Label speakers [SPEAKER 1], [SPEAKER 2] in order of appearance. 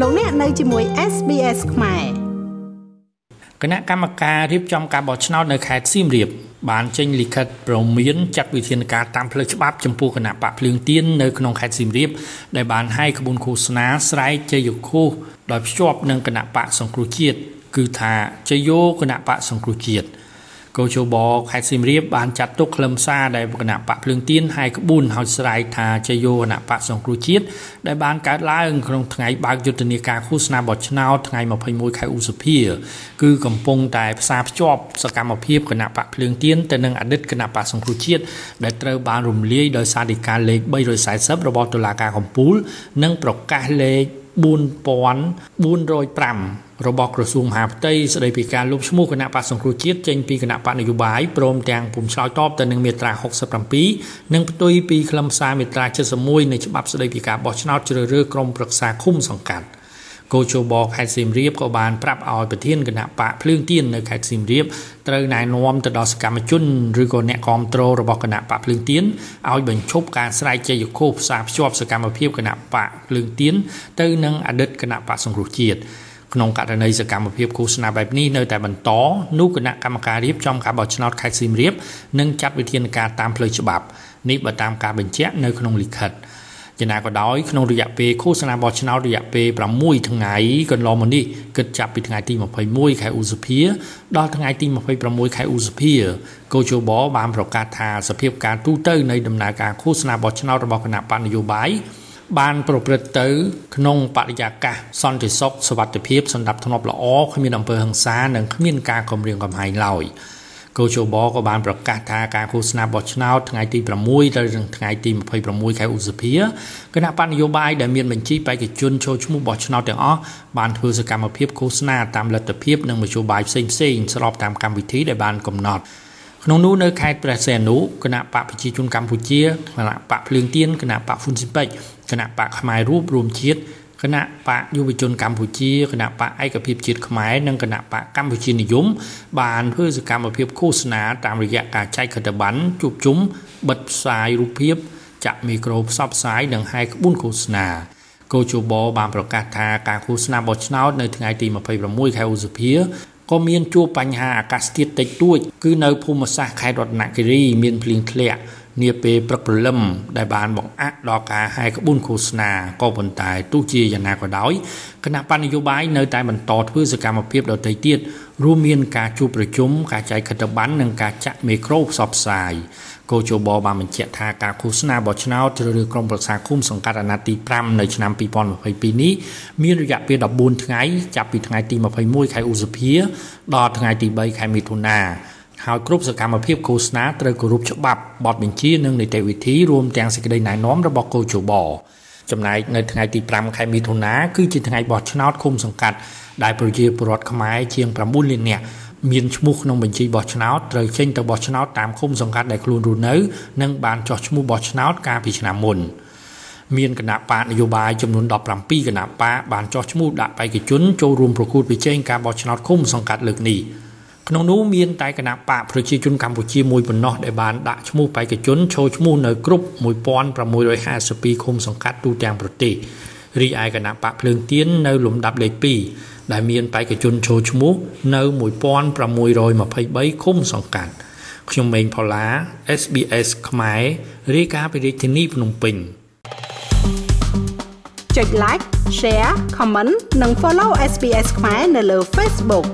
[SPEAKER 1] លោកអ្នកនៅជាមួយ SBS ខ្មែរ
[SPEAKER 2] គណៈកម្មការរៀបចំការបោះឆ្នោតនៅខេត្តសៀមរាបបានចេញលិខិតព្រមានចាត់វិធានការតាមផ្លូវច្បាប់ចំពោះគណៈបកភ្លើងទៀននៅក្នុងខេត្តសៀមរាបដែលបានឲ្យក្បួនឃោសនាស្រែកជ័យខុសដោយភ្ជាប់នឹងគណៈបកសង្គ្រោះជាតិគឺថាជ័យយោគណៈបកសង្គ្រោះជាតិ កោជបខេត្តសៀមរាបបានចាត់ទុកខ្លឹមសារដែលគណៈបកភ្លើងទៀនហើយក្បួនហើយស្រែកថាជយោគណៈបកសង្គ្រោះជាតិដែលបានកើតឡើងក្នុងថ្ងៃបើកយុទ្ធនាការឃោសនាបោះឆ្នោតថ្ងៃ21ខែឧសភាគឺកំពុងតែផ្សារភ្ជាប់សកម្មភាពគណៈបកភ្លើងទៀនទៅនឹងអតីតគណៈបកសង្គ្រោះជាតិដែលត្រូវបានរំលាយដោយសារដីកាលេខ340របស់តុលាការកំពូល និងប្រកាសលេខ4405 របស់ក្រសួងមហាផ្ទៃស្តីពីការលុបឈ្មោះគណៈបក្សសង្គ្រោះជាតិចេញពីគណៈបកនយោបាយព្រមទាំងពុំឆ្លើយតបទៅនឹងមាត្រា67និងផ្ទុយពីខ្លឹមសារមាត្រា71នៃច្បាប់ស្តីពីការបោះឆ្នោតជ្រើសរើសក្រុមប្រឹក្សាឃុំសង្កាត់គោជបខេត្តសៀមរាបក៏បានប្រាប់ឲ្យប្រធានគណៈបកភ្លើងទៀននៅខេត្តសៀមរាបត្រូវណែនាំទៅដល់សកម្មជនឬក៏អ្នកគ្រប់គ្រងរបស់គណៈបកភ្លើងទៀនឲ្យបញ្ឈប់ការស្រែកជ័យខុសផ្សារភ្ជាប់សកម្មភាពគណៈបកភ្លើងទៀនទៅនឹងអតីតគណៈបកសង្គ្រោះជាតិ ក្នុងករណីសកម្មភាពឃោសនាបែបនេះនៅតែបន្តនោះគណៈកម្មការរៀបចំការបោះឆ្នោតខេត្តសៀមរាបនឹងចាត់វិធានការតាមផ្លូវច្បាប់នេះបើតាមការបញ្ជាក់នៅក្នុងលិខិតយ៉ាងណាក៏ដោយក្នុងរយៈពេលឃោសនាបោះឆ្នោតរយៈពេល6ថ្ងៃកន្លងមកនេះគិតចាប់ពីថ្ងៃទី21ខែឧសភាដល់ថ្ងៃទី26ខែឧសភាកោជបបានប្រកាសថាសភាពការទូទៅនៃដំណើរការឃោសនាបោះឆ្នោតរបស់គណៈបកនយោបាយ បានប្រព្រឹត្តទៅក្នុងបរិយាកាសសន្តិសុខសុវត្ថិភាពសន្តិភាពល្អគ្មានអំពើហិង្សានិងគ្មានការគំរាមកំហែងឡើយកោជបក៏បានប្រកាសថាការឃោសនាបោះឆ្នោតថ្ងៃទី6ដល់ថ្ងៃទី26ខែឧសភាគណៈបញ្ញយោបាយដែលមានបញ្ជីបេក្ខជនចូលឈ្មោះបោះឆ្នោតទាំងអស់បានធ្វើសកម្មភាពឃោសនាតាមលទ្ធភាពនិងមធ្យោបាយផ្សេងៗស្របតាមកម្មវិធីដែលបានកំណត់។ ក្នុងនោះនៅខេត្តព្រះសីហនុគណៈបកប្រជាជនកម្ពុជាគណៈបកភ្លើងទៀនគណៈបកហ៊ុនស៊ីពេចគណៈបកផ្នែករូបរួមជាតិគណៈបកយុវជនកម្ពុជាគណៈបកឯកភាពជាតិខ្មែរនិងគណៈបកកម្ពុជានិយមបានធ្វើសកម្មភាពឃោសនាតាមរយៈការចែកខិត្តប័ណ្ណជួបជុំបិទផ្សាយរូបភាពចាក់មីក្រូផ្សព្វផ្សាយនិងហែក្បួនឃោសនាកោជបបានប្រកាសថាការឃោសនាបោះឆ្នោតនៅថ្ងៃទី26ខែឧសភា ក៏មានជួបបញ្ហាអាកាសធាតុតិចតួចគឺនៅភូមិសាស្ត្រខេត្តរតនគិរីមានភ្លៀងធ្លាក់ នាពេលព្រឹកព្រលឹមដែលបានបង្អាក់ដល់ការហែក្បួនឃោសនាក៏ប៉ុន្តែទោះជាយ៉ាងណាក៏ដោយគណៈបញ្ញយោបាយនៅតែបន្តធ្វើសកម្មភាពដទៃទៀតរួមមានការជួបប្រជុំការចែកខិត្តប័ណ្ណនិងការចាក់មេក្រូផ្សព្វផ្សាយកោជបបានបញ្ជាក់ថាការឃោសនាបោះឆ្នោតជ្រើសរើសក្រុមប្រឹក្សាគុំសង្កាត់អាណត្តិទី5នៅឆ្នាំ2022នេះមានរយៈពេល14ថ្ងៃចាប់ពីថ្ងៃទី21ខែឧសភាដល់ថ្ងៃទី3ខែមិថុនា ហើយគ្រប់សកម្មភាពឃោសនាត្រូវគោរពច្បាប់បទបញ្ជានិងនីតិវិធីរួមទាំងសេចក្តីណែនាំរបស់កោជបចំណែកនៅថ្ងៃទី5ខែមិថុនាគឺជាថ្ងៃបោះឆ្នោតឃុំសង្កាត់ដែលប្រជាពលរដ្ឋខ្មែរជាង9លាននាក់មានឈ្មោះក្នុងបញ្ជីបោះឆ្នោតត្រូវចេញទៅបោះឆ្នោតតាមឃុំសង្កាត់ដែលខ្លួនរស់នៅនិងបានចោះឈ្មោះបោះឆ្នោតកាលពីឆ្នាំមុនមានគណៈបកនយោបាយចំនួន17គណៈបកបានចោះឈ្មោះដាក់បេក្ខជនចូលរួមប្រកួតប្រជែងការបោះឆ្នោតឃុំសង្កាត់លើកនេះ។ ក្នុងនោះមានតែគណៈបកប្រជាជនកម្ពុជាមួយប៉ុណ្ណោះដែលបានដាក់ឈ្មោះបេក្ខជនចូលឈ្មោះនៅគ្រប់1652ឃុំសង្កាត់ទូទាំងប្រទេសរីឯគណៈបកភ្លើងទៀននៅលំដាប់លេខ2ដែលមានបេក្ខជនចូលឈ្មោះនៅ1623ឃុំសង្កាត់ខ្ញុំម៉េងផល្លា SBS ខ្មែររាយការណ៍ពីរាជធានីភ្នំពេញ
[SPEAKER 1] ចុច like share comment និង follow SBS ខ្មែរនៅលើ Facebook